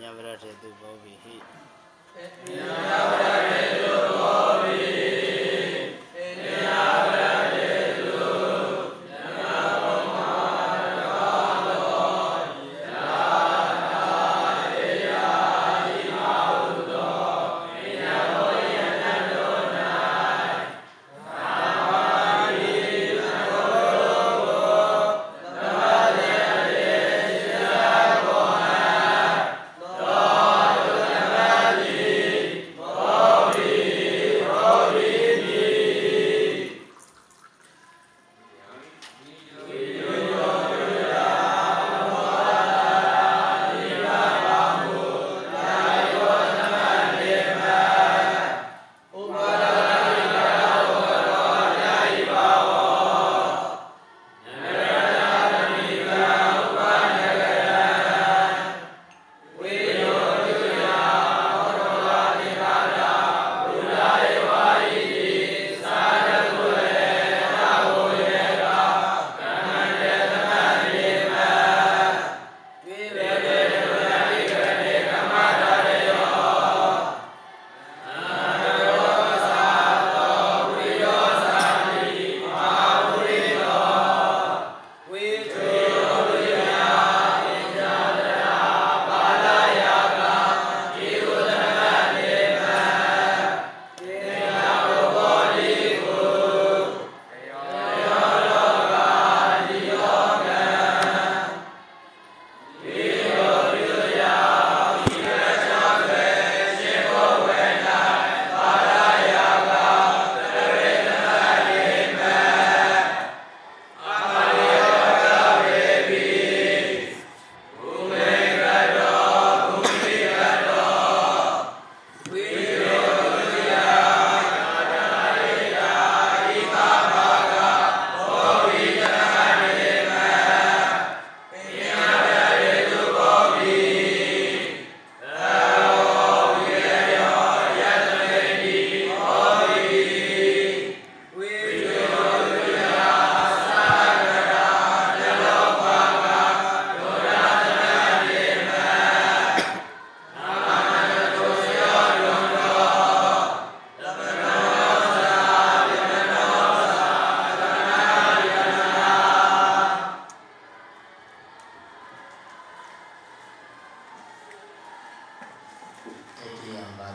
ညဝရထေသူဘောဝိဟိညဝရ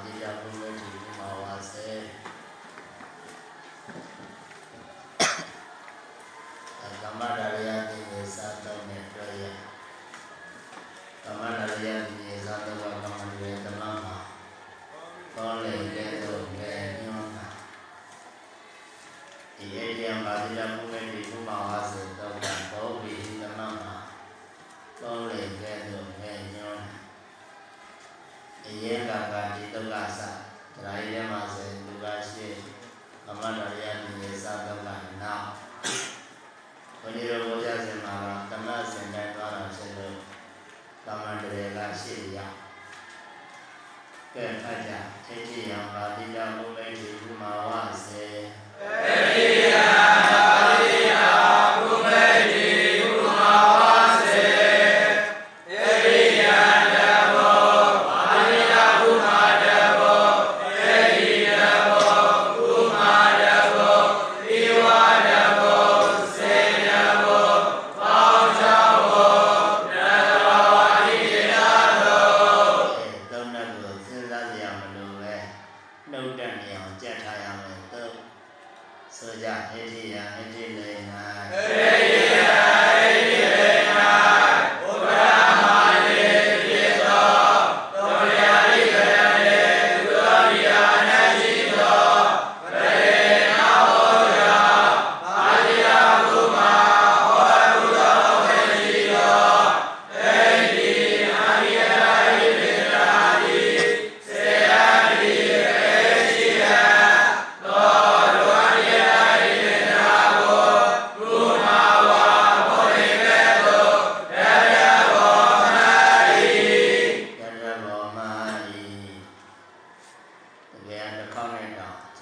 တရားကို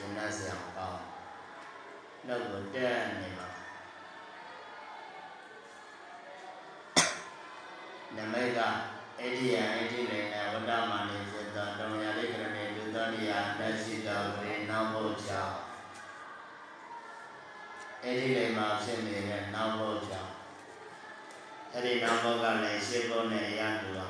စဉ်းစားစရာမကောင်းနှုတ်ကိုတန်းနေပါနမိတ်ကအေဒီယံအေဒီလေနဝတ္တမနိစေတတောင်ရလေးကရဏေလူသောနိယတသိတောရေနောဘုဇောအေဒီလေမှာဖြစ်နေတဲ့နောဘုဇောအဲ့ဒီနောဘုကလည်းရှင်းဖို့နဲ့ရတူပါ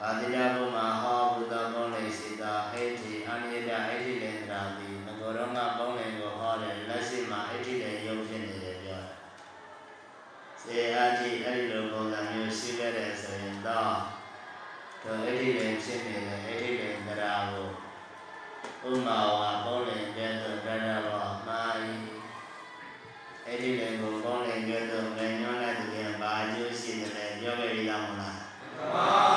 ပါတိယဘုမှာဟောဘုဒ္ဓဘုံလေးရှိတာဟိဋ္ဌိအနိယဟိဋ္ဌိလေန္ဒရာတိငကိုရောငါဘုံလေးကိုဟောတယ်လက်ရှိမှာဟိဋ္ဌိလေရုပ်ဖြစ်နေတယ်ပြောတယ်စေအတိအဲ့ဒီလိုပုံစံမျိုးရှိခဲ့တယ်ဆိုရင်တော့တို့အဲ့ဒီလေဖြစ်နေတဲ့အဲ့ဒီလေန္ဒရာကိုဥမာဝါဘုံလေးကျဲတော့တရတော်မာယီအဲ့ဒီလေကိုဘုံလေးကျဲတော့ငညွှန်းတဲ့တည်းဘာအကျိုးရှိတယ်လဲပြောခဲ့ရည်လားမလားမှန်ပါပါ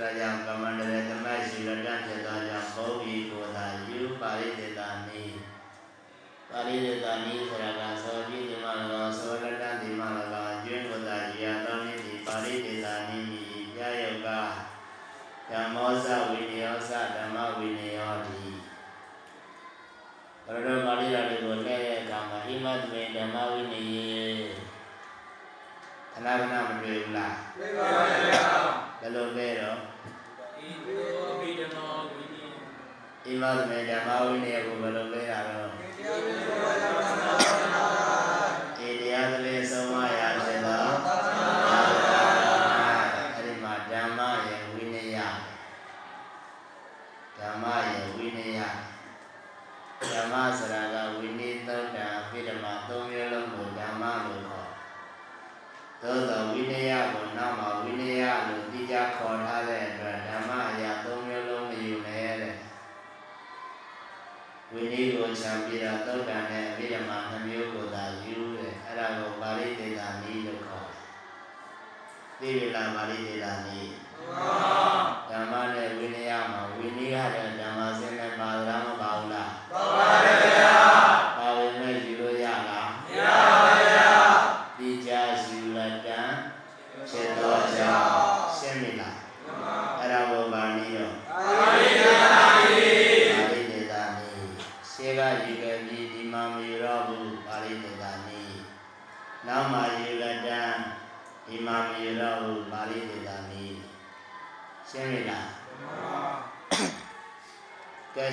ဒါကြောင့်ကမ္မန္တရဓမ္မရှိရတတ်ဖြစ်သောကြောင့်ဘောဂီကိုသာယူပါရိသေတာနိပါရိသေတာနိဆိုတာကသောပိဒီမလကောသောလတ္တဒီမလကောကျွင်းကိုသာယူရသောနိတိပါရိသေတာနိမိပြယုတ်ကဓမ္မောဇဝိနယောဇဓမ္မဝိနယောတိဘရတော်ပါဠိတော်တွေကိုလဲတဲ့အခါမှာဣမတ်မေဓမ္မဝိနယေခဏခဏမတွေ့ဘူးလားတွေ့ပါပါဘုရားဘယ်လိုလဲတော့ ဣမသမေဓမ္မဝိနည်းကိုဘယ်လိုလဲတာတော့ သုတ်တန်နဲ့အဘိဓမ္မာနှမျိုးကိုသာယူတယ်အဲ့ဒါကိုပါဠိဒေတာနည်းလို့ခေါ်တယ်သိပြီလားပါဠိဒေတာနည်းဓမ္မနဲ့ဝိနည်းမှာဝိနည်းရတဲ့ဓမ္မစ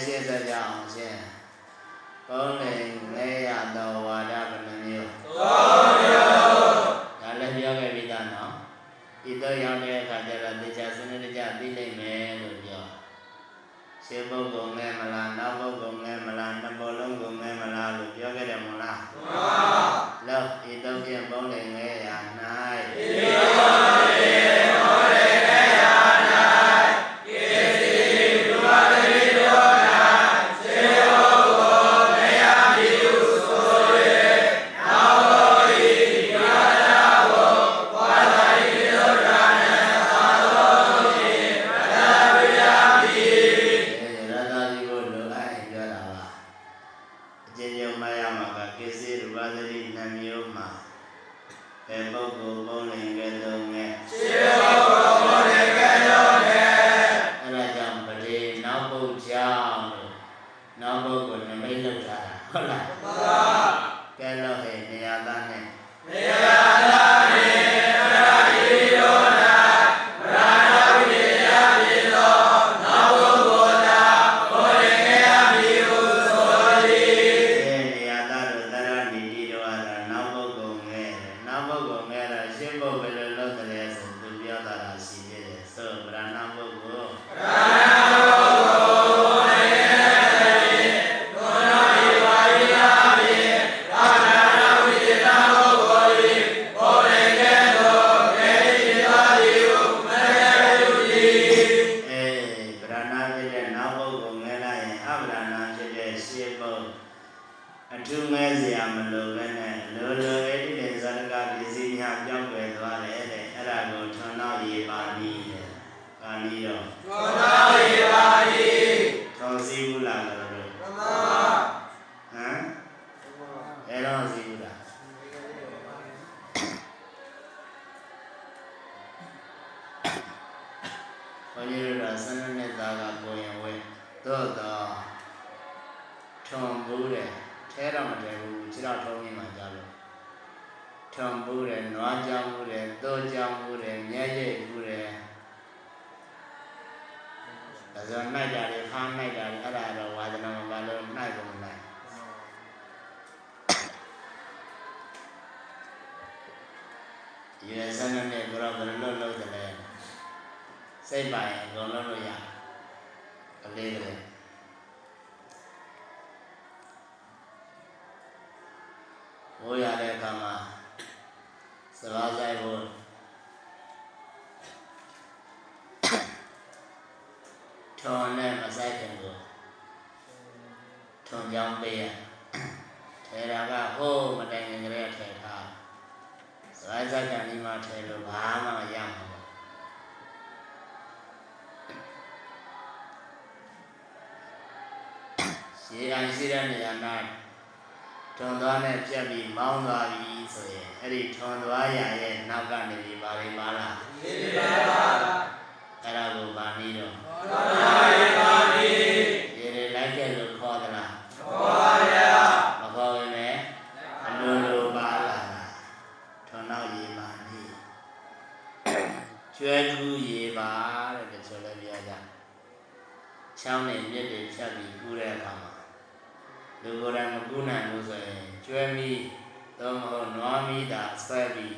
ရှင်းစကြအောင်ရှင်းကောင်းနေလဲရတော့ဝါဒဘယ်နှမျိုးသုံးမျိုးဒါလည်းပြောခဲ့ပြီးသားနော်ဒီတော့ရောက်တဲ့အခါကျတော့တေချာစနစ်တကျသိနိုင်မယ်လို့ပြောရှင်းပုဂ္ဂိုလ်မဲမလားနောက်ပုဂ္ဂိုလ်မဲမ ထွန်ပူးတယ်နွားကြောင်ပူးတယ်သိုးကြောင်ပူးတယ်မြဲရိပ်ပူးတယ်ဒါဆိုနိုင်ကြတယ်ခါနိုင်ကြတယ်အဲ့ဒါတော့ဝါဒနာမပါလို့နိုင်ကုန်နိုင်ရွယ်စမ်းနဲ့ဘယ်တော့ဘယ်လိုလုပ်လို့တယ်လဲစိတ်ပိုင်အကုန်လုံးလို့ရအလေးကလေးဘိုးရတဲ့အခါမှာ စဘာဆိုင်ဖို့ထုံနဲ့မဆိုင်ခင်ကိုထုံကြောင်းပေးရထဲတာကဟိုးမတိုင်ခင်ကလေးထဲထားစဘာဆိုင်ကဒီမှာထဲလို့ဘာမှမရမှာရေအိုင်ရှိတဲ့နေရာ၌ ထွန်သွားနဲ့ပြက်ပြီးမောင်းသွားပြီဆိုရင်အဲ့ဒီထွန်သွားရရဲ့နောက်ကနေပြီးပါလိမ့်ပါလားဒီပါပါအဲ့ဒါကိုဗာနည်းတော့သောတာယေပါတိရေတွေလိုက်ခဲ့လို့ခေါ်သလားသောပါယမခေါ်ရင်လည်းအလိုလိုပါလာတာထွန်နောက်ရေပါနည်းကျွဲကူးရေပါတဲ့ဒီဆိုလည်းပြောကြချောင်းနဲ့မြစ်တွေဖြတ်ပြီးကူးတဲ့အခါမှာ လူကိုယ်တိုင်မကူးနိုင်ဘူးဆိုရင်ကျွဲမီးသို့မဟုတ်နွားမီးသာဆွဲပြီး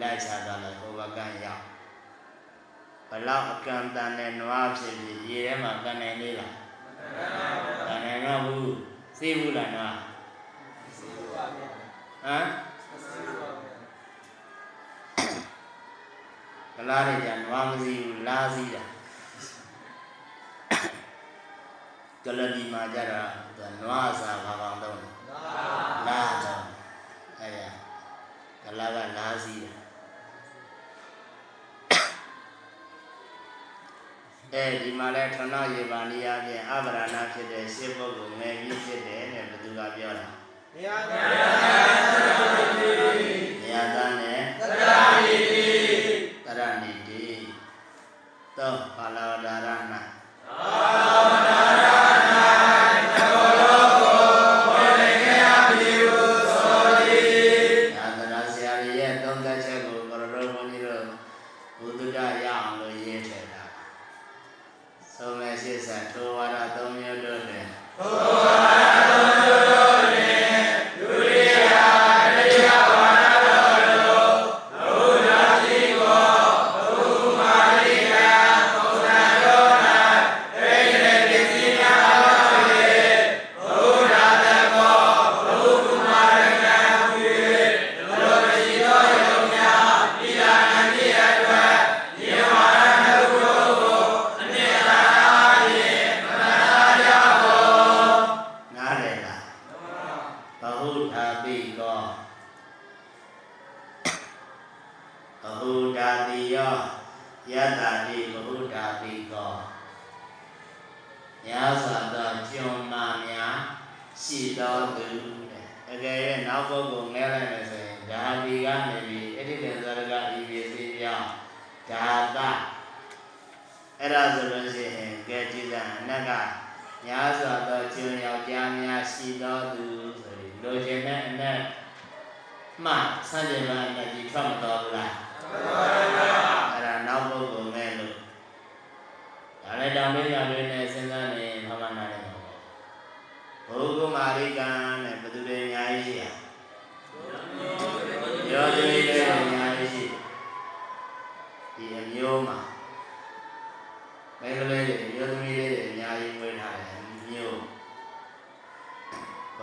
လိုက်ချတာလည်းဟိုဘကရောက်ဘလောက်အကန့်တန်တဲ့နွားဖြစ်ပြီးရေထဲမှာကန်နိုင်လေလားကန်နိုင်တော့ဘူးသိဘူးလားနွားဟမ်ကလားတွေကြနွားမသိဘူးလားသိတာ ကလဒီမှာကြတာသူကနွားစာဘာကောင်တော့လဲလားတော့အဲ့ဒါကလားကလားစီတာအဲဒီမှာလဲထဏရေပါဏိယဖြင့်အဗရဏဖြစ်တဲ့ရှင်းပုဂ္ဂိုလ်ငယ်ကြီးဖြစ်တယ်တဲ့ဘယ်သူကပြောတာနေရာသာနေရာသားနဲ့သတ္တာတိတိတရဏိတိသောပါဠဝဒါရဏ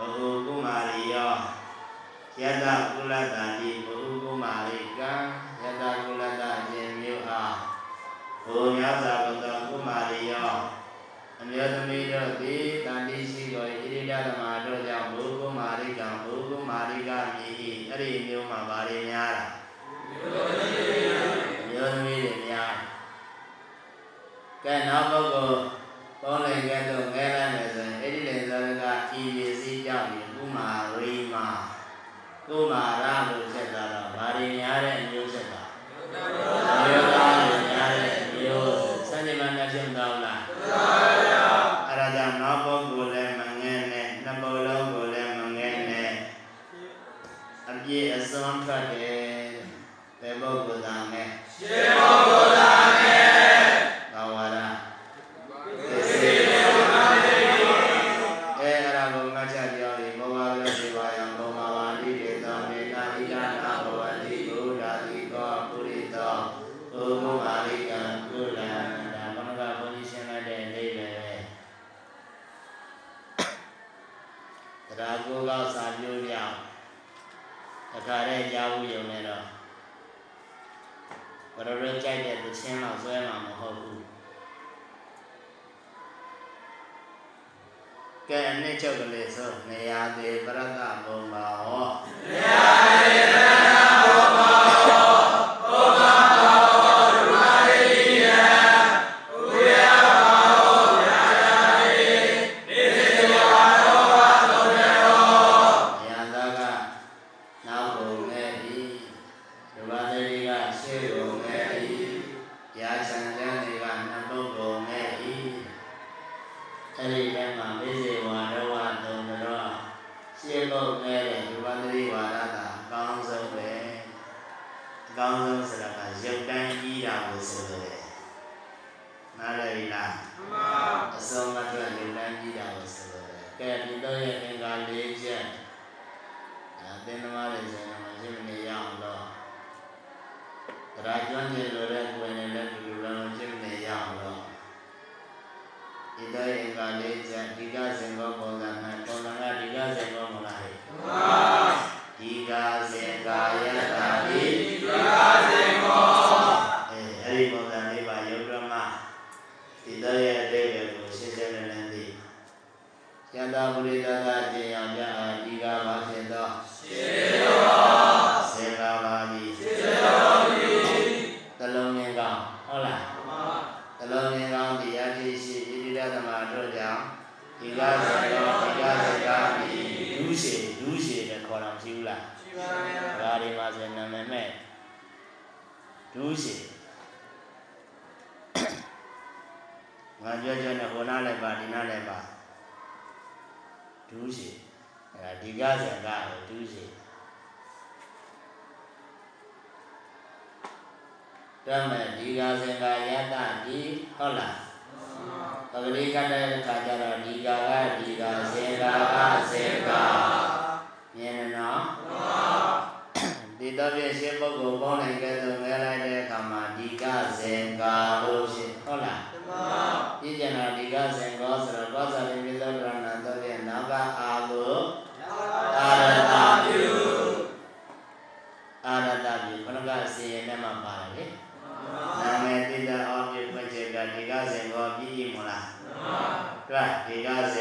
ဘုဂုမာရိယောယတကုလတ္တာတိဘုဂုမာရိကံယတကုလတ္တအရှင်မျိုးအားဘုမြတ်စွာဘုရားကုမာရိယောအမျိုးသမီးတို့သည်တန်တိရှိကိုဣရိဒဓမ္မတို့ကြောင့်ဘုဂုမာရိကံဘုဂုမာရိကမြည်၏အဲ့ဒီမျိုးမှာဗာရများတာအမျိုးသမီးတွေများကဲနောက်ပုဂ္ဂိုလ်ပေါင်းလိုက်ခဲ့တော့ငဲလိုက်မယ်ဆိုရင်အဲ့ဒီလေဇော ကဤပစ္စည်းကြောင့်ကုမာရိမာကုမာရလို့ဖြစ်သွားတော့ဗာရများတဲ့အမျိုးဖြစ်သွားမျိုး ရာသေးပရတ္အကောင်းဆုံးဆိုတာကရုပ်တန်းကြီးတာကိုဆိုလိုတယ်နားလည်ပြီလားမအစုံမအတွက်ရုပ်တန်းကြီးတာကိုဆိုလိုတယ်ကဲဒီတော့ရဲ့အင်္ဂါ၄ချက်အဲသင်္သမားတွေဆိုရင်မရှိမနေရအောင်တော့တရားကျွမ်းကျင်လို့တဲ့ကိုယ်နဲ့လည်းဒီလိုလည်းမရှိမနေရအောင်တော့ဒီတော့ရဲ့အင်္ဂါ၄ချက်ဒီကစင်ကောပုံစံ တာပုရိသသာကျင်အောင်ကြအာဒီကဘာဖြစ်သောရှင်ရောစေကာပါတိရှင်ရောဒီသလုံးမြင်ကောင်းဟုတ်လားမသလုံးမြင်ကောင်းဒီအတိရှိဣတိရသမတို့ကြောင့်ဒီကစေကောဒီကစေကာတိဒုရှိဒုရှိတဲ့ခေါ်တော်ရှိဘူးလားရှိပါရဲ့ဒါဒီမှာဆိုနာမည်မဲ့ဒုရှိငါပြောပြောနဲ့ဟိုနားလည်းပါဒီနားလည်းပါ ဒုရှိအဲဒါဒီကစေကာဒုရှိတမဲ့ဒီကစေကာယတတိဟုတ်လားပဂရိကတဲ့ခါကျတော့ဒီကာကဒီကစေကာကစေကာမြင်နေနော်ဒီတော့ပြည့်ရှင်းပုဂ္ဂိုလ်ပေါင်းနိုင်ကြတဲ့မဲလိုက်တဲ့အခါမှာဒီကဇင်ကာလို့ရှိဟုတ်လားဓမ္မပြည့်ကျင်တာဒီကဇင်ကောဆိုတော့ကောသရိ တွေ့ဒီကဇ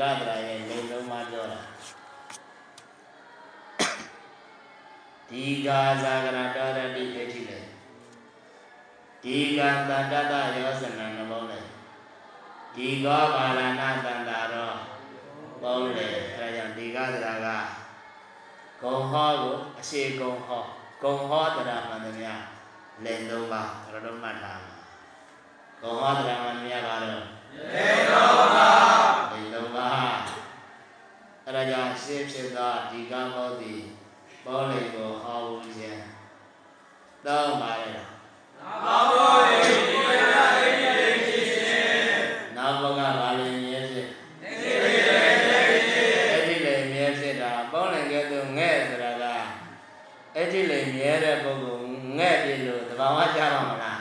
ကတရာရဲ့လိမ်လုံးမပြောတာဒီကာဇာကရတော်ရတိအဋ္ဌိလေဒီကံတတ္တတယောဇနံနှလုံးလေဒီကောပါဠနာတန္တာရောပုံးလေအဲဒါကြောင့်ဒီကသရာကဂုံဟောကိုအရှိဂုံဟောဂုံဟောတရားမှန်သမျှလေသုံးပါရတော်မှတ်ထားမှာဂုံဟောတရားမှန်သမျှကတော့လေသုံးပါလေသုံးပါ အဲဒါကြောင့်ရှင်းဖြစ်သောဒီကမောသည်ပေါ်လေကိုဟောဘူးခြင်းသုံးပါလေနောက်ဘကဘာလဲမြဲဖြစ်အဲ့ဒီလေမြဲဖြစ်တာပေါင်းလင်ကဲသူငဲ့ဆိုတာကအဲ့ဒီလေမြဲတဲ့ပုဂ္ဂိုလ်ငဲ့ပြီလို့တဘာဝကြားပါမလား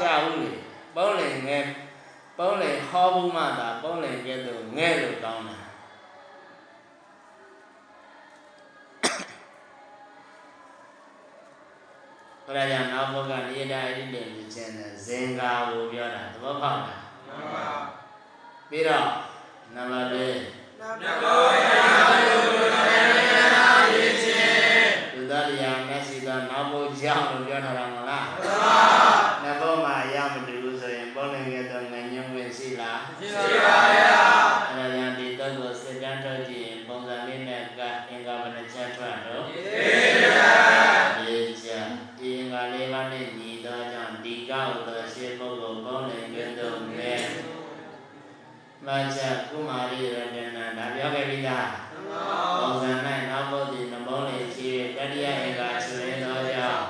ကြားဘူးလေပေါင်းလင်ငဲ့ပေါင်းလင်ဟောဘူးမှသာပေါင်းလင်ကဲ ခဲ့လို့တောင်းတာဘုရားကြောင့်နောက်ဘုကနိဒာဣတိမြင်ခြင်းနဲ့ဇင်္ကာကိုပြောတာသဘောပေါက်လားမှန်ပါပြီးတော့နံပါတ်၄နံပါတ်၄ ကုမာရီရတနာဒါပြောခဲ့ပြီလားပုံစံ၌နောက်ဘုဒ္ဓနမောလေးရှိတတိယအင်္ဂါဆွေသောကြောင့်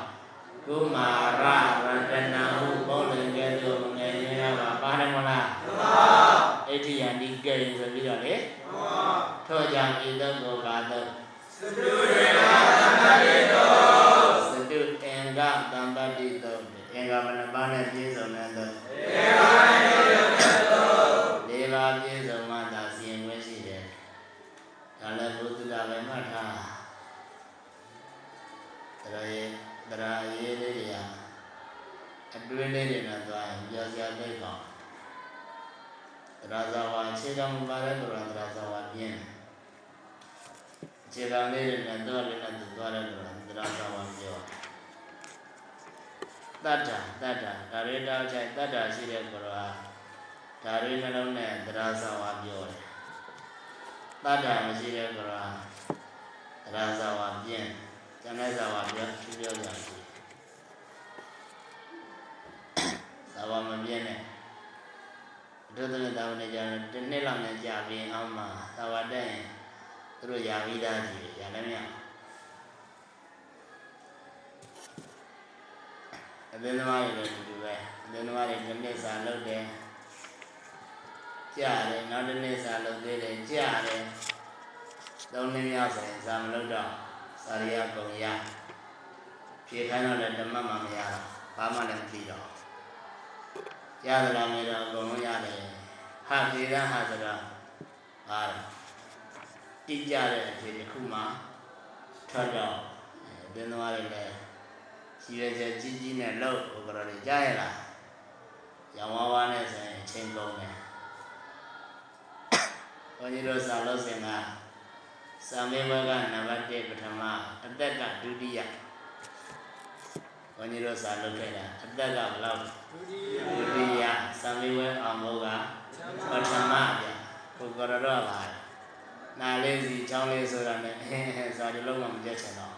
ကုမာရရတနာဟုပေါလင်ကဲတော့ငဲရပါပါတယ်မလားအဋ္ဌိယန္တိကဲဆိုပြီးတော့လေထို့ကြောင့်ဤသို့ကိုပါတော့စတုအင်္ဂတံပတိတောအင်္ဂါမနပါနဲ့ပြည့်စုံတဲ့တော့ တွင်းလေးတွေနဲ့သွားရင်ပြောစရာသိကောင်းတရာဇာဝအခြေခံမပါတဲ့တရာဇာဝပြင်းတယ်ခြေကံလေးတွေနဲ့တော့လေးနဲ့သူသွားတယ်လို့တရားသာဝပြောတတ္တာတတ္တာဒါရီတောက်ချိုင်တတ္တာရှိတဲ့ကိုယ်တော်ဟာဒါရီနှလုံးနဲ့တရားသာဝပြောတယ်တတ္တာမရှိတဲ့ကိုယ်တော်ဟာတရားသာဝပြင်းကျန်တဲ့သာဝပြောပြောကြတယ် သာဝမပြင်းနဲ့ဒုသနတာဝန်နဲ့ကြာတယ်တစ်နှစ်လောက်နဲ့ကြာပြီးအောင်မှာသာဝတက်ရင်သူတို့ယာပြီးသားကြီးရလည်းမရအသင်းသမားတွေလည်းဒီလိုပဲအသင်းသမားတွေတစ်နှစ်စာလုပ်တယ်ကြာတယ်နောက်တစ်နှစ်စာလုပ်သေးတယ်ကြာတယ်သုံးနှစ်မြောက်ဆိုရင်စာမလုပ်တော့စာရိယကုန်ရဖြေခိုင်းတော့လည်းဓမ္မမှမရတော့ဘာမှလည်းမသိတော့ ရသလားမေတော့အကုန်လုံးရတယ်ဟာဖြေတဲ့ဟာဆိုတော့ဟာတိကျတဲ့အဖြေတစ်ခုမှထွက်တော့ဘင်းသွားတယ်လေရှိရချက်ကြီးကြီးနဲ့လှုပ်ဟိုကတော့လေကြားရလားရောင်ဝါးဝါးနဲ့ဆိုရင်ချိန်ကုန်တယ်ဘုန်းကြီးတို့စာလို့စင်ကစာမေဘကနံပါတ်1ပထမအသက်ကဒုတိယဘုန်းကြီးတို့စာလုပ်ခဲ့တာအသက်ကဘယ်လောက် ဒုတိယစာမေဝဲအောင်ဘုကပထမပြဘုကရတော့ပါနာလေးစီချောင်းလေးဆိုတာနဲ့စာဒီလုံးမှမကြက်ချင်တော့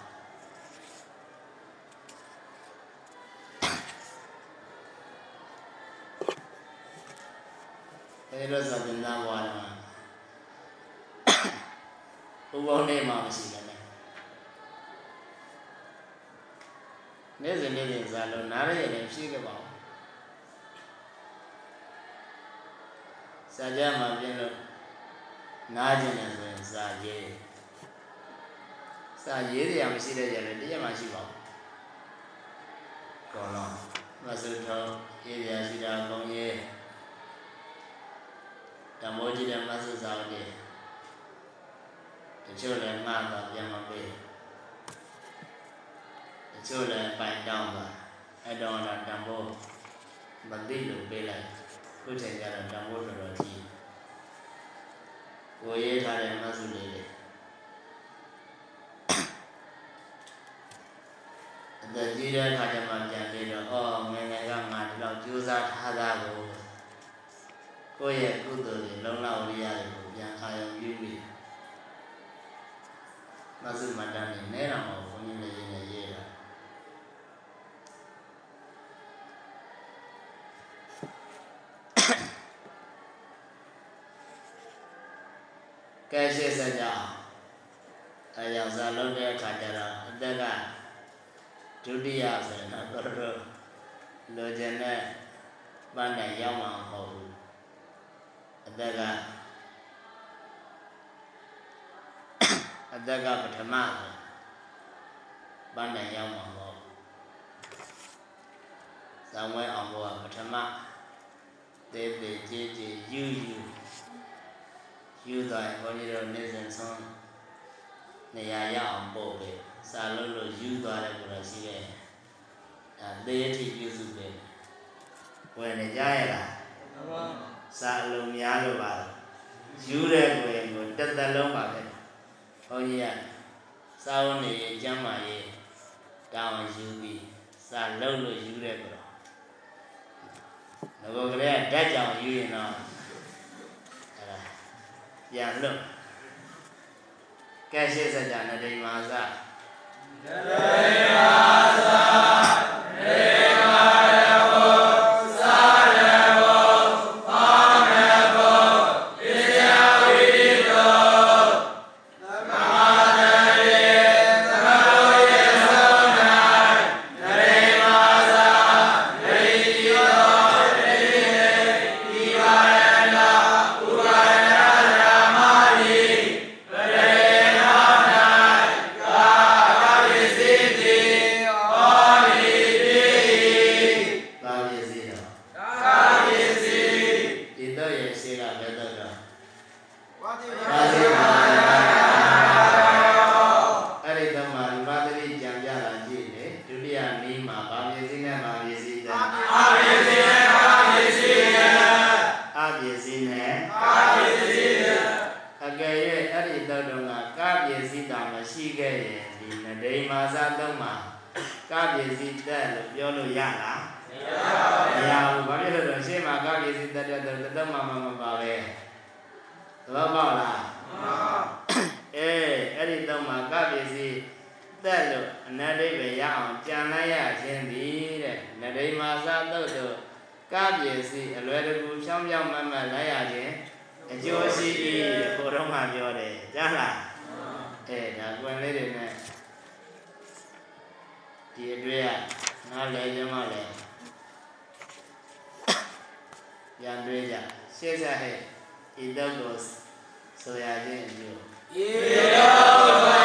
အဲလိုစာတင်သားဘွားတယ်မှာဘုံဘုံလေးမှမရှိတယ်နဲ့နေ့စဉ်နေ့စဉ်စာလုံးနားရရင်ဖြည့်ခဲ့ပါဦး စာကြမှာပြင်လို့နားကျင်တယ်ဆိုရင်စာရေးစာရေးတယ်မရှိတဲ့ကြတယ်တရက်မှရှိပါဘူးကောလုံးမဆုထောရေးရရှိတာကောင်းရေးဓမ္မောကြီးတဲ့မဆုစာဦးလေးတချို့လည်းမှားတော့ပြန်မပေးတချို့လည်းပိုင်တောင်းပါအဲ့တော့တော့ဓမ္မောမသိလို့ပေးလိုက် ခုချိန်ကျတော့ဓမ္မောတော်တော်ကြီးကိုရေးထားတဲ့မဆုလေးတွေအသက်ကြီးတဲ့အခါကျမှပြန်ပြီးတော့အော်ငယ်ငယ်ကငါဒီလောက်ကြိုးစားထားတာကိုကိုယ့်ရဲ့ကုသိုလ်တွေလုံလောက်ရရတယ်ကိုပြန်အာရုံပြုပြီးမဆုမတန်းနေနဲတော်မှာဘုန်းကြီးလည်းရေးနေရေးတာ ကဲရှေ့ဆက်ကြအောင်အဲကြောင့်ဇာလုံးတဲ့အခါကျတော့အသက်ကဒုတိယဆိုရင်တော့တို့လိုချင်တဲ့ပန်းတိုင်ရောက်မှာမဟုတ်ဘူးအသက်ကအသက်ကပထမဆိုပန်းတိုင်ရောက်မှာမဟုတ်ဇံဝဲအောင်ဘောကပထမသေးသေးကြီးကြီးယူယူ ယူသွားရင်ဘုန်းကြီးတို့နေစဉ်ဆုံးနေရာရအောင်ပို့ပဲစာလို့လို့ယူသွားတယ်ကိုယ်ရှိတယ်အဲသေအထိပြုစုပဲဝင်နေကြရလားစာအလုံးများလို့ပါယူတဲ့ကိုယ်ကိုတက်တက်လုံးပါပဲဘုန်းကြီးကစာဝန်နေကျမ်းမာရေးတောင်းယူပြီးစာလုံးလို့ယူတဲ့ကိုယ်တော့ငါကလေးကဓာတ်ကြောင်ယူရင်တော့အဲဒါ ပြန်လို့ကဲရှိစကြနတိမာသနတိမာသ ပြန်တွေးကြရှေ့ဆက်ဟဲ့ဤတော့ဆိုရခြင်းမျိုးဤတော့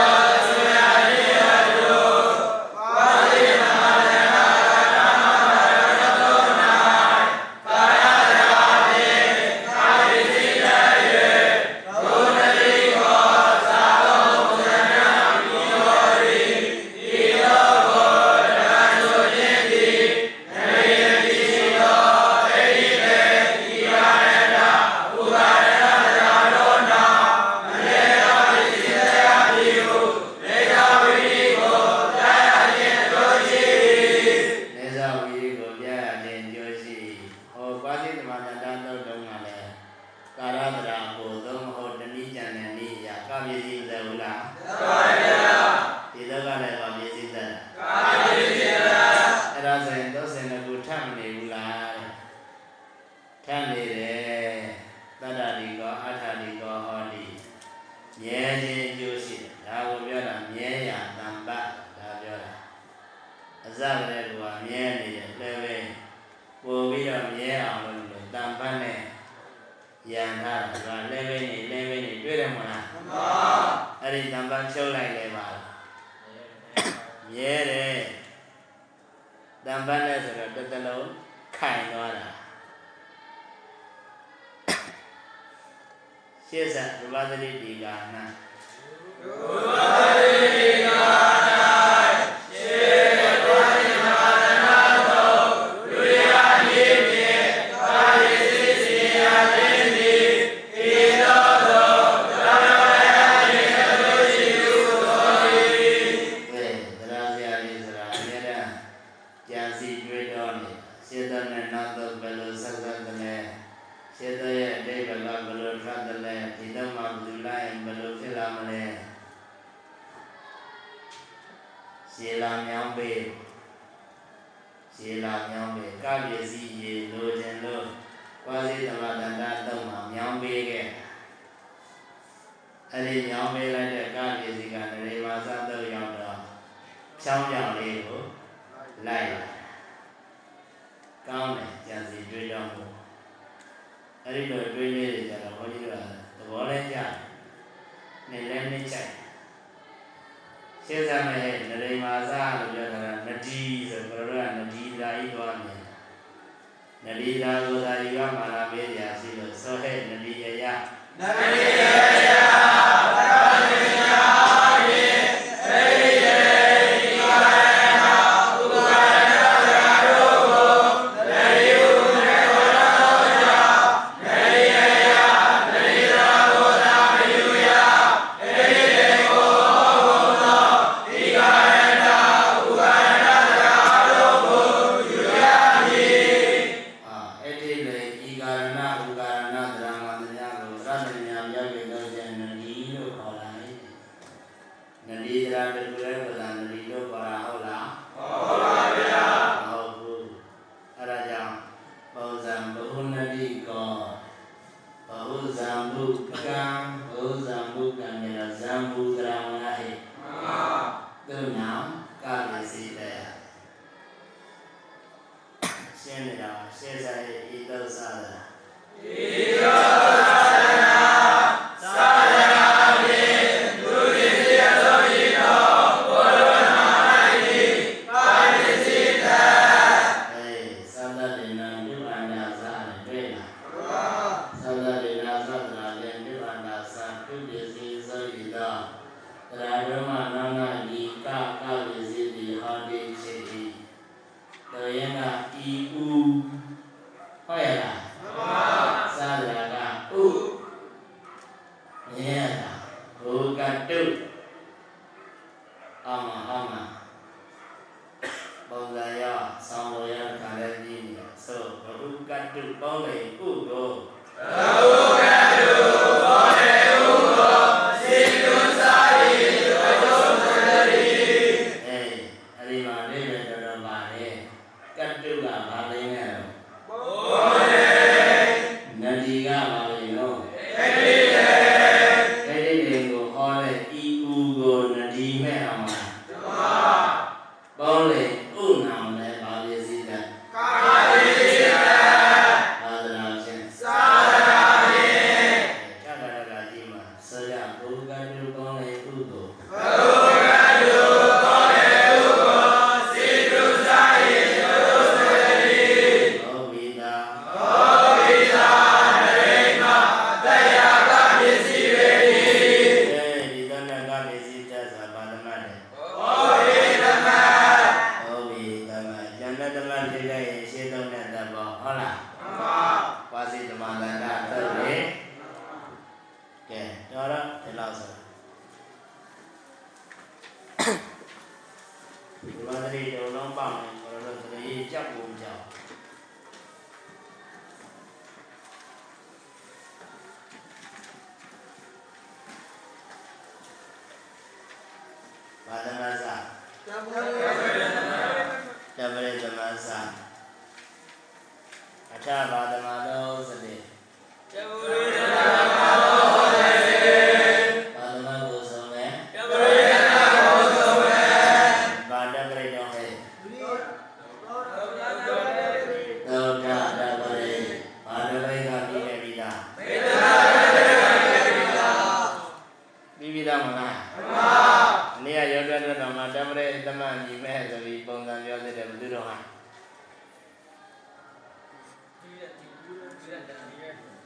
ရေလာမြောင်းပေးရေလာမြောင်းပေးကပစ္စည်းရေလိုချင်လို့ကွာစီသမတန္တတုံးမှာမြောင်းပေးခဲ့အဲ့ဒီမြောင်းပေးလိုက်တဲ့ကပစ္စည်းကနရေမာသတ်တုံးရောက်တော့ဖြောင်းပြောင်းလေးကိုလိုက်ကောင်းတယ်ကြံစီတွေးတော့မှုအဲ့ဒီလိုတွေးနေကြတော့ဘုန်းကြီးကသဘောလဲကြနေလဲနေချိုက် စေတမရဲ့နရိမာစလို့ပြောတာကနဒီဆိုဘယ်လိုလဲနဒီဓာကြီးသွားမယ်နဒီဓာကိုဓာကြီးကမာလာမေးရာစီလို့ဆိုဟဲ့နဒီရယနဒီရယ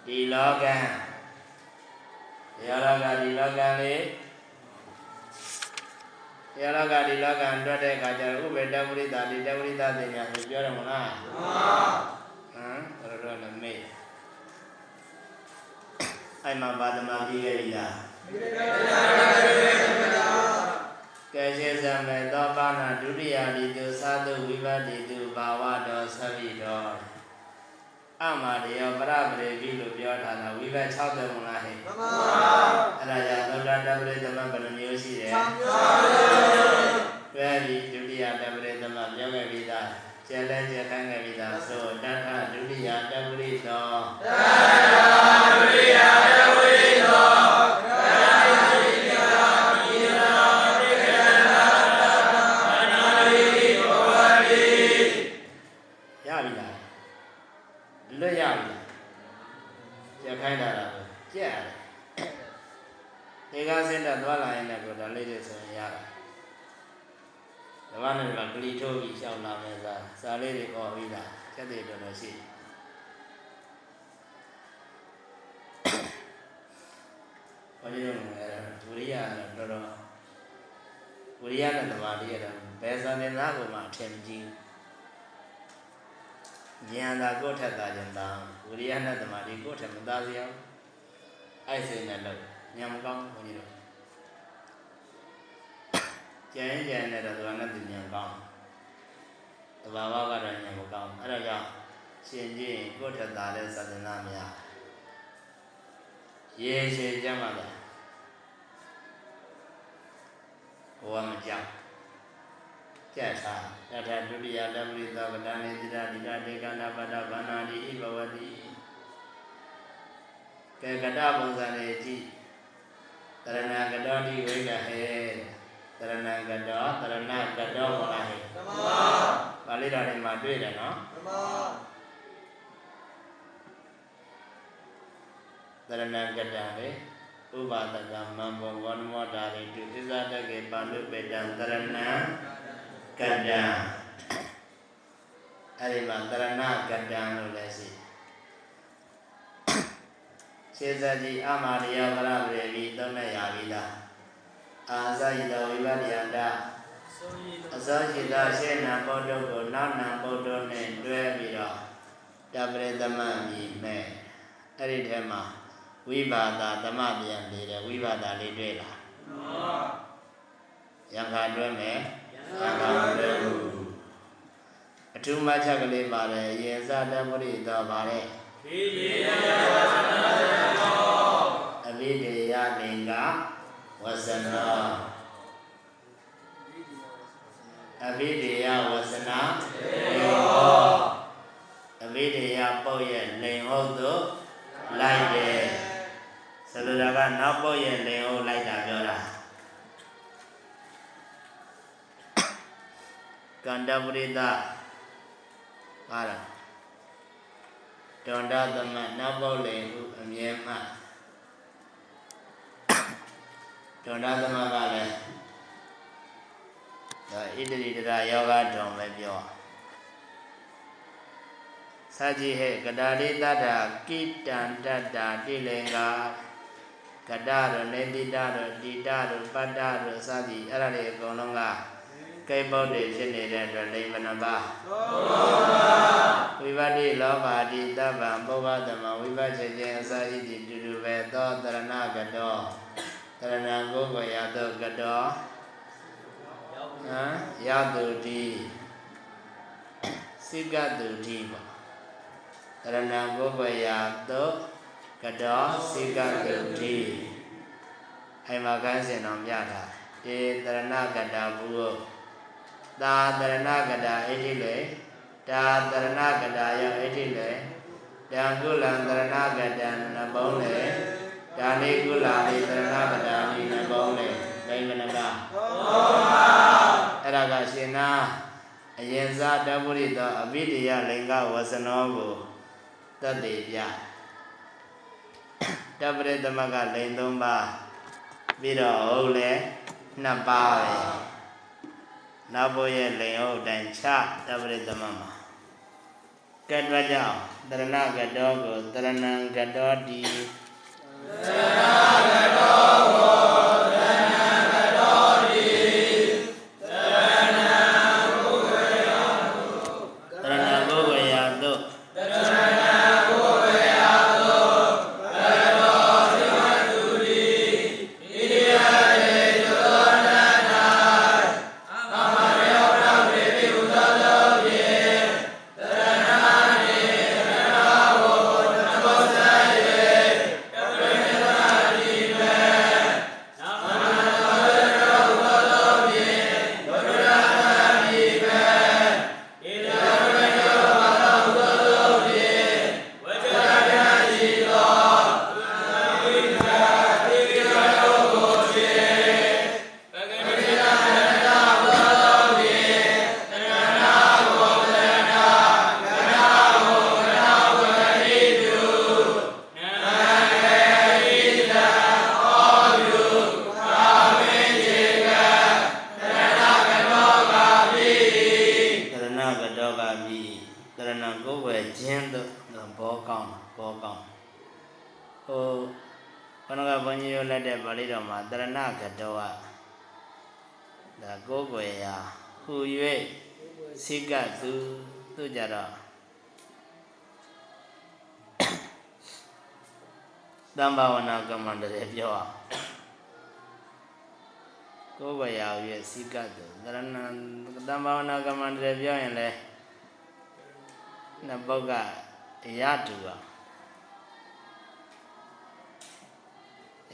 ဒီလောကံဒီလောကဒီလောကံလေးဒီလောကဒီလောကံတွက်တဲ့အခါကျတော့ဥပေတဝိရိတာဒီတဝိရိတာပညာကိုပြောရမလားဓမ္မဟမ်ဘယ်လိုတော့လဲမေ့အဲ့မှာဘာသမပြီးခဲ့ပြီလားမေတ္တာတေတိတာကဲရှင်းစမယ်သောပါဏဒုတိယဒီတုသာတုဝိပတိတုဘာဝတော်သဗ္ဗိတော် အမရယောပရပရေပြီလို့ပြောထားတာဝိပတ်6တယ်မလားဟဲ့ဓမ္မအဲ့ဒါကြောင့်သောတာတပရိသမဘယ်နှမျိုးရှိတယ်သံဃာတွဲပြီးဒုတိယတပရိသမပြောခဲ့ပြီးသားကျက်လဲကျက်ခိုင်းခဲ့ပြီးသားဆိုတထဒုတိယတပရိသောတတ မ္မနဲ့ကဂလီထိုးပြီးရှောင်းလာမယ်စာစာလေးတွေပေါ်ပြီးတာကျက်တွေတော်တော်ရှိတယ်ဘာလို့လဲအဲ့ဒါဝိရိယကတော့တော်တော်ဝိရိယနဲ့သမာဓိကတော့ဘယ်စံနေသားကိုမှအထင်မကြီးဘူးဉာဏ်သာကိုယ့်ထက်သာကြတာဝိရိယနဲ့သမာဓိကိုယ့်ထက်မသားစရာဘူးအဲ့စိတ်နဲ့လို့ဉာဏ်မကောင်းဘူးဘုန်းကြီးတို့ ကျန်ကျန်နဲ့တော့သူကနဲ့သူဉာဏ်ကောင်းတဘာဝကတော့ဉာဏ်မကောင်းအဲ့ဒါကြောင့်ရှင်ကြည့်ရင်ကိုယ့်ထက်သာတဲ့သဒ္ဒနာများရေရှည်ကြမှာလားဘဝမကြောက်ကြက်ထားတထဒုတိယတပရိသဗဒနေတိရတိရဒေကနာပဒဗန္နာတိဣဘဝတိကဲကတပုံစံလေးကြည့်တရဏကတောတိဝိကဟေ တရဏကတောတရဏကတောဟောလားဟေဓမ္မပါဠိတော်ထဲမှာတွေ့တယ်နော်ဓမ္မတရဏကတံလေဥပါဒကမံဘောဝနမောတာရိတုဣဇာတကေပါဠိပေတံတရဏကတံအဲ့ဒီမှာတရဏကတံလို့လည်းရှိရှေဇကြီးအမာရိယပရပရေပြီးသုံးနဲ့ရပြီလား အာဇာယိတဝိပတ္တယန္တအစောရှိသောရှေနံပုဒ္ဓကိုနောက်နံပုဒ္ဓနဲ့တွဲပြီးတော့တပရိသမမြည်မဲ့အဲ့ဒီထဲမှာဝိပါဒသမပြန်လေးတယ်ဝိပါဒလေးတွေ့လားရယံခါတွဲမယ်ယံခါတွဲမှုအထူးမှတ်ချက်ကလေးပါတယ်ယေဇတပရိသောပါတယ်အဘိဓေယလင်္ကာ ဝဆနောအဘိဓေယဝဆနာယောအဘိဓေယပုတ်ရဲ့လိန်ဟုတ်သို့လိုက်တယ်ဆိုလိုတာကနောက်ပုတ်ရဲ့လိန်ဟုတ်လိုက်တာပြောတာကန္တပရိသဟာလားတန္တသမနောက်ပုတ်လိန်ဟုအမြဲမှတ န္တသမကလည်းဒါဣတရိတရာယောဂတုံပဲပြောစာကြည့်ဟဲ့ကတာရိတ္တာကိတံတတ္တာတိလင်္ကာကတရနေတိတရတိတရပတ္တရစသည်အဲ့ဒါတွေအကုန်လုံးကကိပုတ်တွေဖြစ်နေတဲ့အတွက်လိမ္မနပါဝိပတိလောဘာတိတဗ္ဗံပုဗ္ဗသမဝိပချက်ခြင်းအစာဣတိတူတူပဲသောတရဏကတော တရဏကိုယ်ကိုရသောကတောဟမ်ရတုတိစိကတုတိပေါ့တရဏကိုယ်ကိုရသောကတောစိကတုတိအဲ့မှာကန်းစင်တော်ပြတာတေတရဏကတာဘူးသာတရဏကတာအဋ္ဌိလေတာတရဏကတာယအဋ္ဌိလေတံကုလံတရဏကတံနဘုံလေ ဒါနိကုလာနိတရဏကတာနိနဘုံလေဒိမနကအဲ့ဒါကရှင်နာအရင်စားတပုရိသောအဘိဓိယလင်္ကဝဆနောကိုတတ်သေးပြတပရိသမကလိန်၃ပါးပြီးတော့ဟုတ်လေနှစ်ပါးပဲနောက်ဘုရဲ့လိန်ဟုတ်တိုင်ချတပရိသမမှာကဲ့တွက်ကြအောင်တရဏကတောကိုတရဏံကတောတိ တ ဘုန်းကြီးတို့လက်တဲ့ပါဠိတော်မှာတရဏကတောကဒါကိုယ်ဝယ်ရာဟူ၍စိကသူသူကြတော့တမ္ဘာဝနာကမ္မန္တရေပြောအောင်ကိုယ်ဝယ်ရာဟူ၍စိကသူတရဏတမ္ဘာဝနာကမ္မန္တရေပြောရင်လေနှစ်ပုဒ်ကရတူအော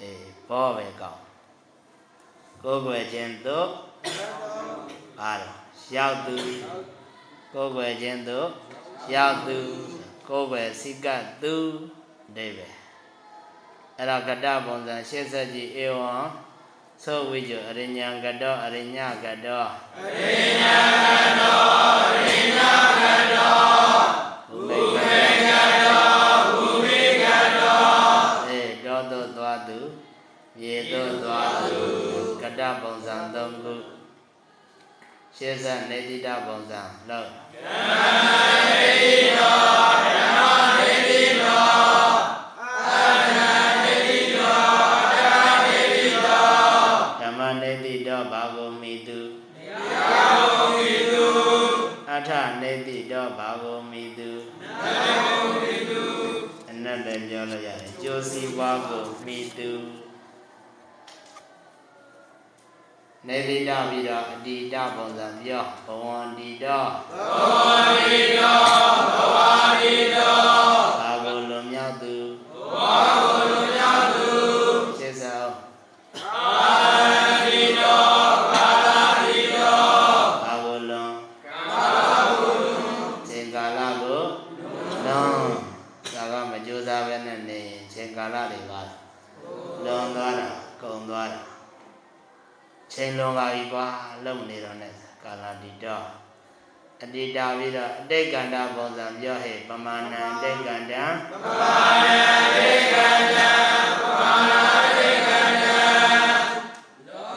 အေးဘောပဲကောင်းကိုယ်ွယ်ခြင်းတို့ပါတော့ရောက်သူကိုယ်ွယ်ခြင်းတို့ရောက်သူကိုယ်ွယ်စိကသူဒိဗေအဲ့တော့ကတ္တပုံစံရှင်းဆက်ကြည့်ဧဝံသောဝိဇ္ဇအရိညာကတောအရိညာကတောအရိညာကတောအရိညာကတော မြေတို့သွားသူကတ္တပုံစံ၃ခုရှင်းဆက်နေတိတပုံစံလောက်ဓမ္မနေတိတောဘာဂုမိတုအထနေတိတောဘာဂုမိတုအနတ်လည်းပြောလို့ရတယ်ကျိုးစီးပွားကိုမိတု နေတိတပြီးတော့အတိတပုံစံပြောဘဝန္တိတဘဝတိတောဘဝတိတောဘာကိုလွန်မြောက်သူဘဝကိုလွန်မြောက်သူ ရှင်းစော ကာလတိတောကာလတိတော ဘာကိုလွန် ကာလကိုလွန် ချိန်ကာလကိုလွန်ဒါကမကြိုးစားပဲနဲ့နေရင်ချိန်ကာလတွေပါလွန်သွားတာကုန်သွားတာချိန်လွန်ပါပြီကွာလုံနေတော့ ਨੇ ကာလတိတော့အတိတာ ပြီးတော့အတိတ်ကန္တပုံစံပြောဟဲ့ပမာဏအတိတ်ကန္တပမာဏတိကံတံပမာဏတိကံတံ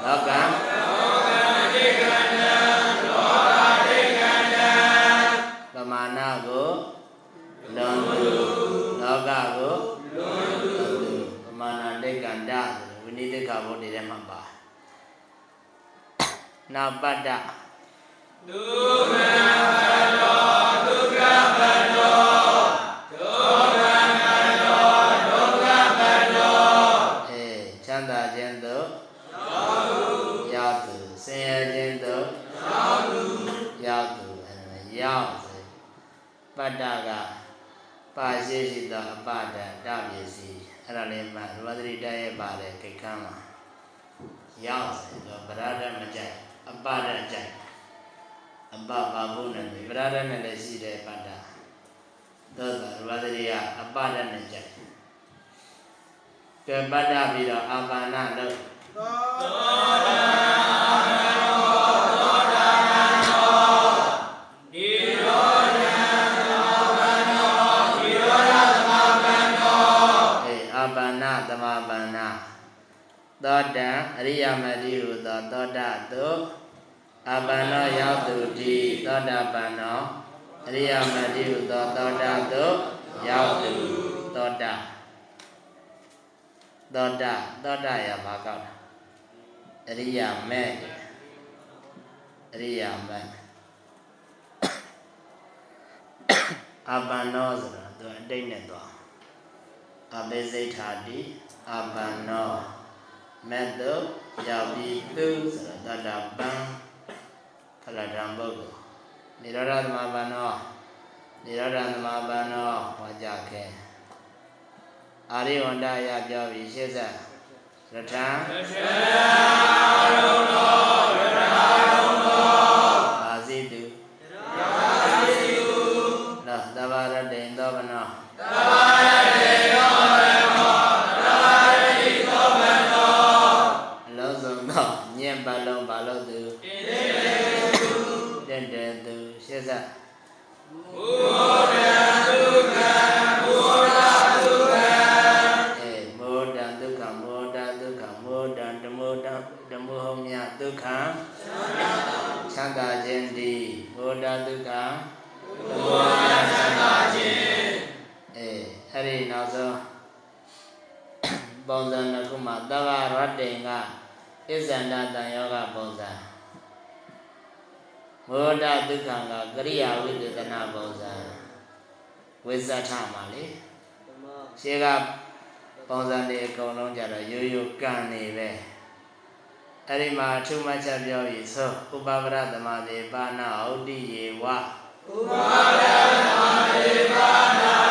လောကတိကံတံလောကတိကံတံပမာဏကိုလွန်သူလောကကိုလွန်သူပမာဏတိတ်ကန္တဝိနိတိခဘုဒ္ဓထဲမှာပါနာပတ္တ ပါရှိရှိသောအပဒတပစ္စည်းအဲ့ဒါလေးမှရဝသတိတရဲ့ပါတယ်ခိတ်ခမ်းမှာရောက်ဆိုတော့ဗရဒမကြိုက်အပဒကြိုက်အပပါဖို့နဲ့ဗရဒနဲ့လည်းရှိတယ်ပတ္တသောတာရဝသတိကအပဒနဲ့ကြိုက်ကဲပတ္တပြီးတော့အာပါဏလို့ဒီ သောတံအရိယမတိဟုသောသောတာတုအာပါဏရောက်သူတိသောတာပန်နောအရိယမတိဟုသောသောတာတုရောက်သူသောတာသောတာသောတာရဘာကောက်တာအရိယမေအရိယမေအာပါဏောဆိုတာသူအတိတ်နဲ့သွားအဘိစိတ်ထာတိအပန္နော မက်တုရောက်ပြီးသူဆိုတော့တတပံဖလတံပုဂ္ဂိုလ်နိရောဓသမပန္နောနိရောဓသမပန္နောဟောကြခဲအာရိဝန္တရပြောပြီးရှေ့ဆက်ရထံရထရုံသော ပုံစံတစ်ခုမှာသဗ္ဗရတ္တိန်ကအစ္ဆန္ဒတန်ယောဂပုံစံ မောဒဒုက္ခကကရိယာဝိသေသနာပုံစံဝိသထမှာလေရှေးကပုံစံတွေအကုန်လုံးကြတော့ရိုးရိုးကံနေပဲအဲ့ဒီမှာအထုမှတ်ချက်ပြောပြီးဆိုဥပပရသမတိပါဏဟောတိယေဝဥပါဒနာဒေပါနာ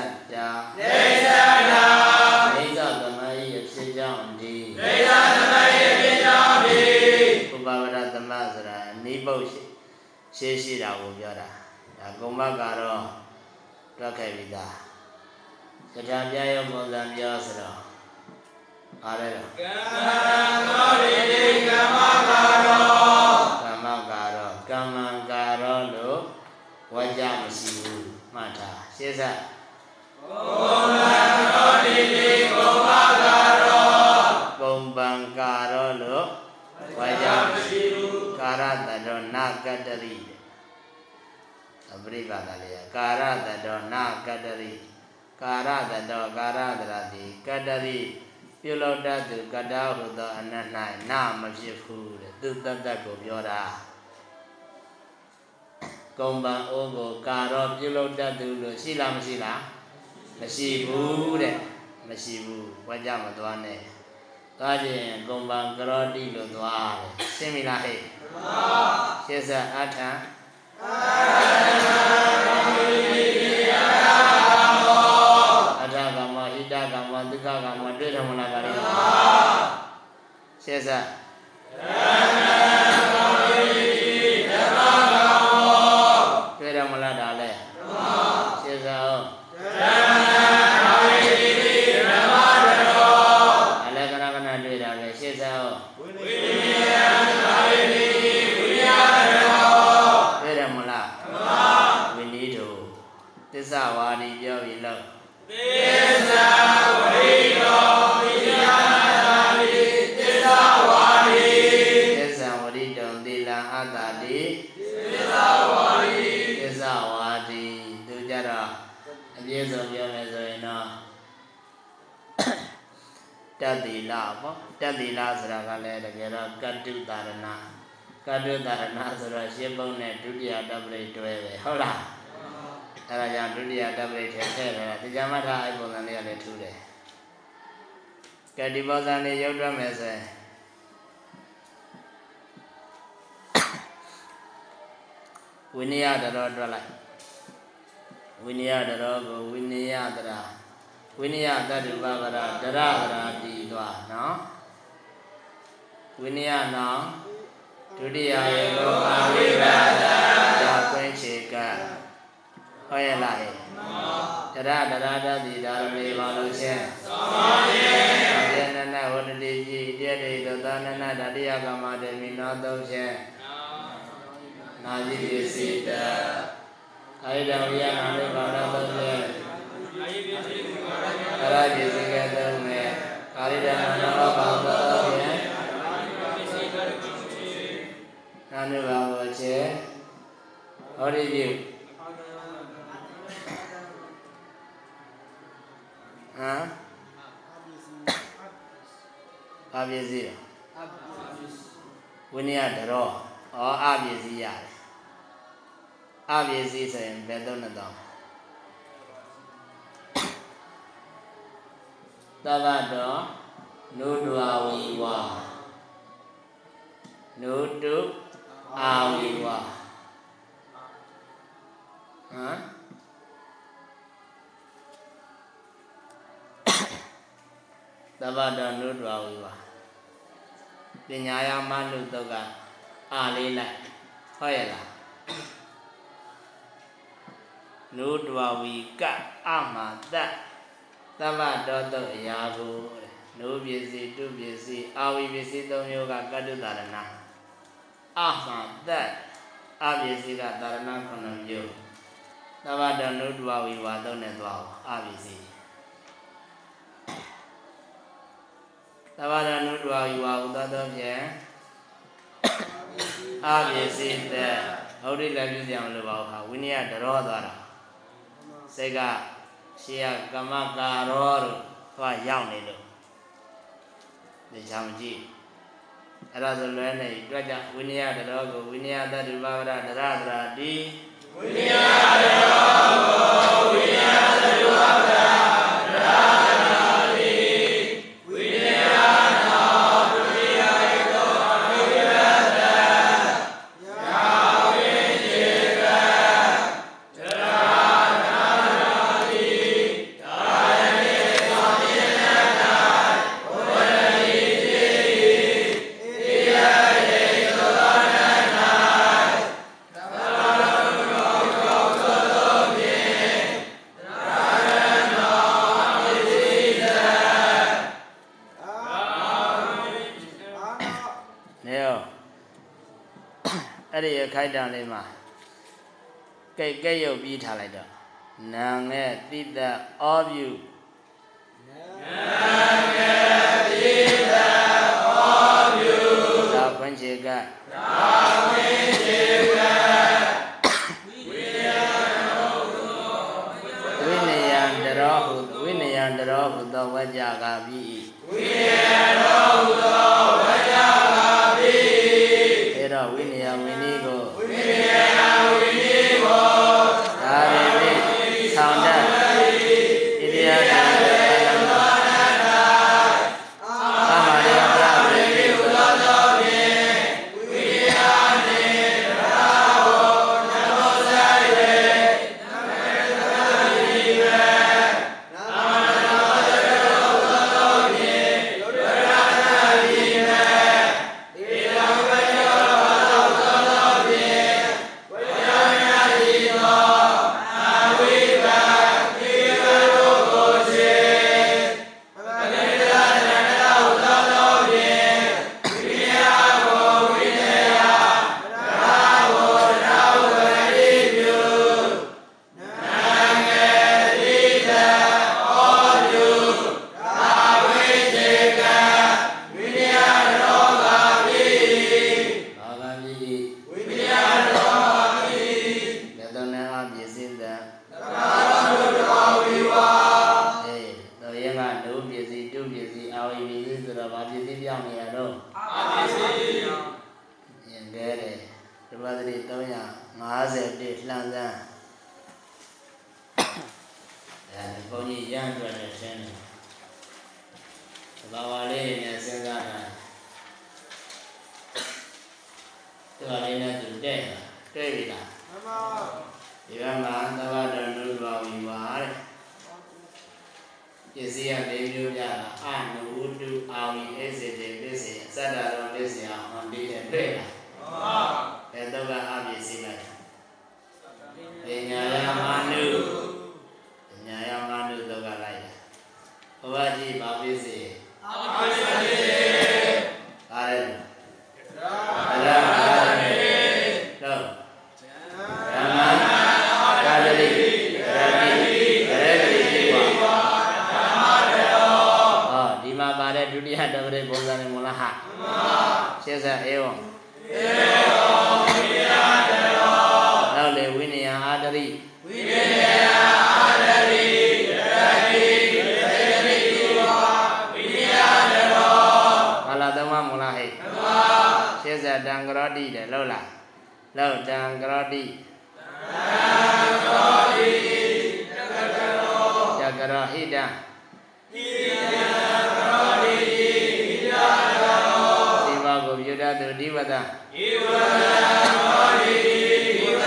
တ္တာနေသနာအိသသမဤအဖြစ်ကြောင့်ဒီနေသသမဟိပိတောတိဥပပရသမဆိုတာနိဗ္ဗုတ်ရှိရှေးရှိတာကိုပြောတာဒါကုမ္မကတော့တွက်ခဲ့ပြီးသားတရားပြရုံပုံစံပြောဆိုတော့အားရတော့ကံသောရိတိကမ္မကာရောကမ္မကာရောကမ္မံကာရောလို့ဝါကြမရှိဘူးမှတ်ထားရှင်းစားဘုံလံသောရိတိ ကုမ္မကာရောပုံပံကကာရောလို့ဝါကြောင့်ကာရတတောနာကတ္တရိအပရိပါဒလေးကာရတတောနာကတ္တရိကာရတတောကာရတရတိကတ္တရိပြုလို့တတ်သူကတ္တဟုသောအနတ်၌နာမဖြစ်ဘူးတဲ့သူတတ်တတ်ကိုပြောတာကုံပံအိုးကိုကာရောပြုလို့တတ်သူလို့ရှိလားမရှိလား မရှိဘူးတဲ့မရှိဘူးဘွားကြမသွားနဲ့သွားခြင်းကုံပံကရောတိလို့သွားတယ်ရှင်းပြီလားဟဲ့မှန်ပါရှင်းစအထံအထကမဟိတကမဒုက္ခကမတွေ့တယ်မလားပါလိမ့်ရှင်းစ တိလပေါ့တတ္တိလဆိုတာကလည်းတကယ်တော့ကတ္တုတာရဏကတ္တုတာရဏဆိုတော့ရှင်းပုံနဲ့ဒုတိယတပ္ပရိတွဲပဲဟုတ်လားအဲဒါကြောင့်ဒုတိယတပ္ပရိထဲထည့်တယ်တရားမထအဲ့ပုံစံလေးကလည်းထူးတယ်ကဲဒီပုံစံလေးရုပ်တွက်မယ်ဆိုရင်ဝိနည်းတရောတွက်လိုက်ဝိနည်းတရောကိုဝိနည်းတရာ ဝိနည်းတတုပပရတရတရာတီသွားနော်ဝိနည်းနောင်ဒုတိယယေကိုအာဝိပါဒသာခွင့်ချေကဟောရလားဟဲ့တရတရာတတိဒါရမေပါလို့ချင်းသောပါယေနနဝတ္တိကြီးတရေတသနနတတိယကမ္မတေမိနောသုံးချင်းနာဇိပစ္စည်းတအာယတဝိယနာလေဘာရသုံးချင်း အရာပစ္စည်းကသုံးမဲ့ကာရိဒနာနောဘာသောဖြင့်နာနုဘာဝချေဟောဒီပြုဟမ်ဘာပစ္စည်းလဲဝိနည်းတရောဩအပစ္စည်းရတယ်အပစ္စည်းဆိုရင်ဘယ်သုံးနဲ့တော့ သဗ္ဗတောနုဒဝဝီဝါနုတုအာဝီဝါဟမ်သဗ္ဗတောနုဒဝဝီဝါပညာယမနုတုတ်ကအာလေးလိုက်ဟုတ်ရဲ့လားနုဒဝဝီကအမတတ် သဗ္ဗတောတုတ်အရာကိုတဲ့နုပစ္စည်းတုပစ္စည်းအာဝီပစ္စည်းသုံးမျိုးကကတ္တုတာရဏအမတတ်အပစ္စည်းကတာရဏခုနှစ်မျိုးသဗ္ဗတောနုဒဝဝီဝါသုံးနဲ့သွားအောင်အပစ္စည်းသဗ္ဗတောနုဒဝဝီဝါဥသောသောဖြင့်အပစ္စည်းတဲ့ဟောဒီလည်းပြုစရာမလိုပါဘူးခါဝိနည်းတရောသွားတာစိတ်က ရှေးကကမကာရောတို့သွားရောက်နေလို့ဒီချောင်ကြည့်အဲ့ဒါဆိုလွဲနေတွက်ကြဝိနည်းတရောကိုဝိနည်းတတုပဝရတရတရာတိဝိနည်းတရော ရုပ်ပြီးထားလိုက်တော့နာငဲ့တိတဩပြုနာငဲ့တိတဩ ရှင်းစတံကရောတိတယ်လို့လားလို့တံကရောတိသောတိတကတရောကြကရောဟိတံဣယသောတိဣယရောဒီဘကိုပြုတတ်သူဒီဝတ္တဣဝရသောတိဣဝရ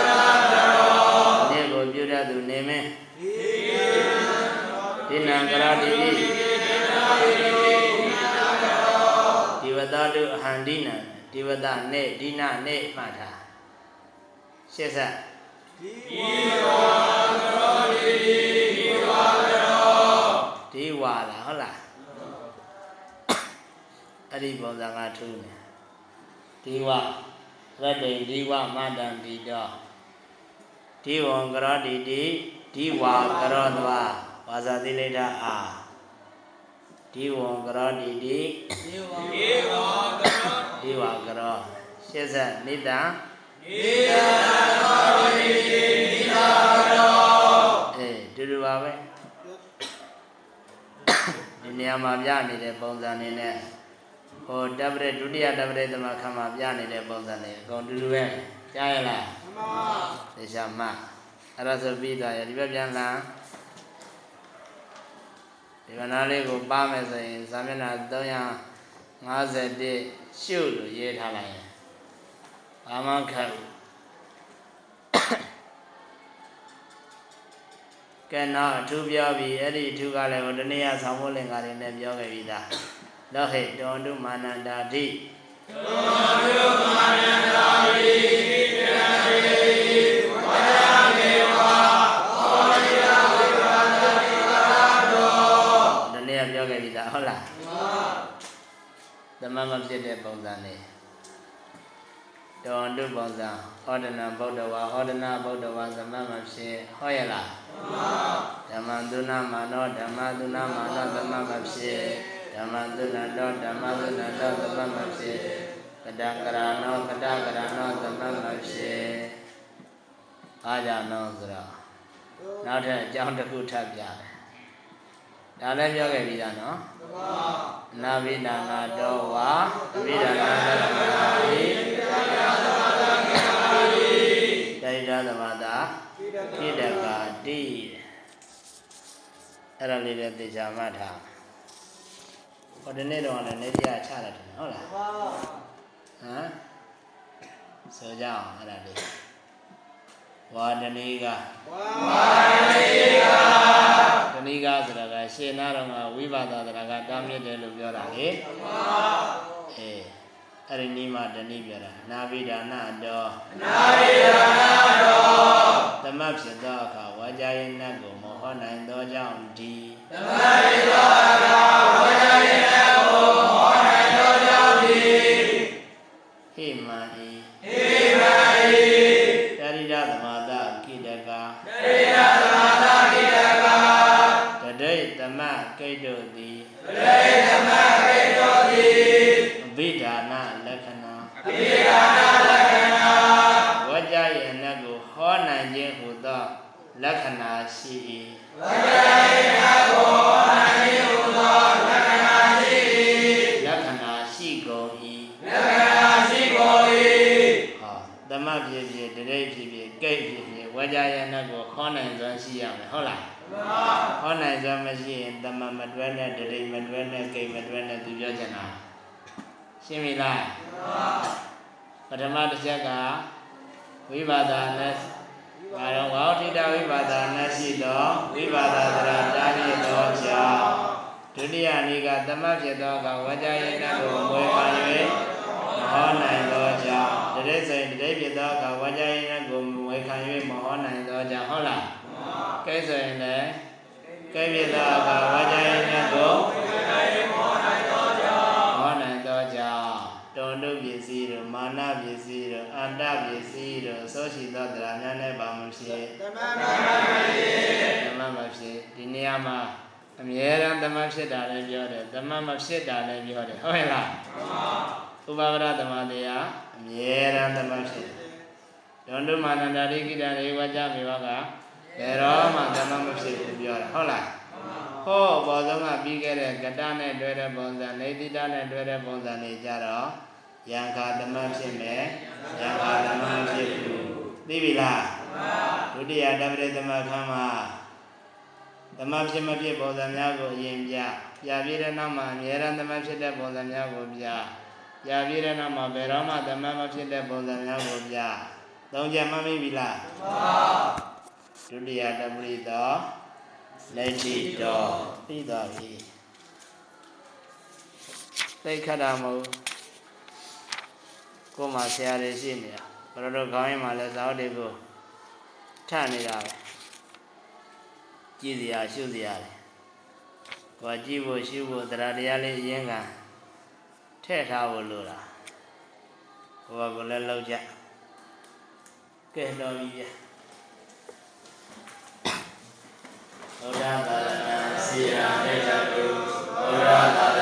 ရောဒီကိုပြုတတ်သူနေမင်းဣယသောဒီနံကရောတိတိဒီဝတ္တတုအဟန္တိနံ ဒီဝတ္တနဲ့ဒီနနဲ့မှတ်တာရှင်းစဣဝသောတိဣဝရောဒီဝါလားဟုတ်လားအဲ့ဒီပုံစံကထူးနေဒီဝရတ္တိဒီဝမတံဒီတော့ဒီဝံကရောတိတိဒီဝါကရောတဝါဘာသာတိလိတ္တအာ ဒီဝံကရောတိတိဣဝရောဒီဝါကရောရှင်းဆက်နိတ္တဣယသောတိဣယရောအေးတူတူပါပဲဒီနေရာမှာပြနေတဲ့ပုံစံနေနဲ့ဟိုတပရဒုတိယတပရသမခမှာပြနေတဲ့ပုံစံနေအကုန်တူတူပဲကြားရလားမှန်ပါသေချာမှအဲ့ဒါဆိုပြီးသွားရဒီဘက်ပြန်လာ ဒီကနာလေးကိုပါမယ်ဆိုရင်ဇာမျက်နှာ351ရှုလို့ရေးထားလိုက်ရင်ဘာမှခက်ဘူးကဲတော့အထူးပြောပြီးအဲ့ဒီအထူးကလည်းဟိုတနေ့ကဆောင်းမိုးလင်္ကာတွေနဲ့ပြောခဲ့ပြီးသားလောဟိတောန္တုမာနန္တာတိဒီ ကပြောခဲ့ပြီသားဟုတ်လားသမမဖြစ်တဲ့ပုံစံလေးတောန္တုပုံစံဟောဒနာဗုဒ္ဓဝါဟောဒနာဗုဒ္ဓဝါသမမဖြစ်ဟောရလားဓမ္မသုနာမာနောဓမ္မသုနာမာနောသမမဖြစ်ဓမ္မသုနာတောဓမ္မသုနာတောသမမဖြစ်ကတံကရဏောကတကရဏောသမမဖြစ်အားကြောင့်တော့ဆိုတော့နောက်ထပ်အကြောင်းတစ်ခုထပ်ပြတယ် ဒါလည်းပြောခဲ့ပြီသားနော်နာဝိဒနာတောဝါဝိဒနာလက္ခဏာဟိဒိဋ္ဌသမတာဣဒကာတိအဲ့ဒါလေးလည်းသိချာမှတ်ထားဟောဒီနေ့တော့လည်းနေပြချရတယ်ထင်တယ်ဟုတ်လားဟမ်ဆိုကြအောင်အဲ့ဒါလေး ဝါဒနီကဝါယေကဒနီကဆိုတာကရှင်းနာတော့ကဝိပါဒဆိုတာကတားမြစ်တယ်လို့ပြောတာလေမှန်ပါအေးအဲ့ဒီနီးမှတဏိပြတာနာဘိဒါနတောနာယေရာနာတော်သမတ်ဖြစ်သောအခါဝါကြရင်နတ်ကိုမဟောနိုင်သောကြောင့်ဒီသမရိသောအခါဝါယေနကို သမကိတ္တုတိတေသမခေတောတိအဘိဒါနလက္ခဏာအပိဒါနာလက္ခဏာဝါကြရင်နတ်ကိုဟောနိုင်ခြင်းဟူသောလက္ခဏာရှိ၏ဝါယေနကိုဟောနိုင်သောလက္ခဏာရှိ၏လက္ခဏာရှိကုန်၏လက္ခဏာရှိကုန်၏ဟောသမဖြစ်ဖြစ်တရိပ်ဖြစ်ဖြစ်ကိတ်ဖြစ်ဖြစ်ဝကြယနာကိုခေါ်နိုင်စွမ်းရှိရမယ်ဟုတ်လား မှန်ပါခေါ်နိုင်စွမ်းမရှိရင်သမမတွဲနဲ့တရိပ်မတွဲနဲ့ကိတ်မတွဲနဲ့သူပြောချင်တာရှင်းပြီလားပထမတစ်ချက်ကဝိပါဒနဲ့ဘာတော့ဝါဋိတဝိပါဒနဲ့ရှိသောဝိပါဒသရတာရသောကြောင့်ဒုတိယနေ့ကသမဖြစ်သောကဝကြယနာကိုမွေးပါ၍မဟောနိုင်သောကြောင့်တရိပ်ဆိုင်တရိပ်ဖြစ်သောကဝကြယနာကိုမွေးခံ၍မဟောနိုင်သောကြောင့်ဟုတ်လား ကဲဆိုရင်လည်းကဲဖြစ်သောကဝကြယနာကိုမဟောနိုင်သောကြောင့်တုံ့တုပစ္စည်းတို့မာနပစ္စည်းတို့အတ္တပစ္စည်းတို့အစောရှိသောတရားများနဲ့ပါမဖြစ်သမ္မာမဖြစ်သမမဖြစ်ဒီနေရာမှာအမြဲတမ်းသမဖြစ်တာလည်းပြောတယ်သမမဖြစ်တာလည်းပြောတယ်ဟုတ်ရဲ့လားဥပပရသမတရားအမြဲတမ်းသမဖြစ်တယ်ဒွန်တုမာနန္ဒရိကိတရေဝကြမေဝက ဘယ်တော့မှသမမဖြစ်ဘူးပြောတာဟုတ်လားဟောဘောဆုံးကပြီးခဲ့တဲ့ကတနဲ့တွဲတဲ့ပုံစံနေတိတနဲ့တွဲတဲ့ပုံစံတွေကြတော့ယံခာသမဖြစ်မယ်ယံခာသမဖြစ်ဘူးသိပြီလားဒုတိယတပရိသမခမ်းမှာသမဖြစ်မဖြစ်ပုံစံများကိုအရင်ပြပြပြည့်တဲ့နောက်မှာအမြဲတမ်းသမဖြစ်တဲ့ပုံစံများကိုပြပြပြည့်တဲ့နောက်မှာဘယ်တော့မှသမမဖြစ်တဲ့ပုံစံများကိုပြသုံးချက်မှတ်မိပြီလား ဒုတိယတပရိသောလက်ရှိတော်ပြီးသွားပြီသိခတ်တာမဟုတ်ကိုယ်မှာဆရာတွေရှိနေတာဘယ်လိုခေါင်းရင်းမှာလဲဇာတ်တွေကိုထနေတာပဲကြည့်စရာရှုစရာတယ်။ကိုယ်ကြည့်ဖို့ရှုဖို့တရားတရားလေးအရင်ကထည့်ထားဖို့လိုတာ။ကိုယ်ကလည်းလောက်ကြ။ကဲတော်ပြီဗျ။ ဗုဒ္ဓဘာသာစီရာမေတ္တာတုဗုဒ္ဓဘာ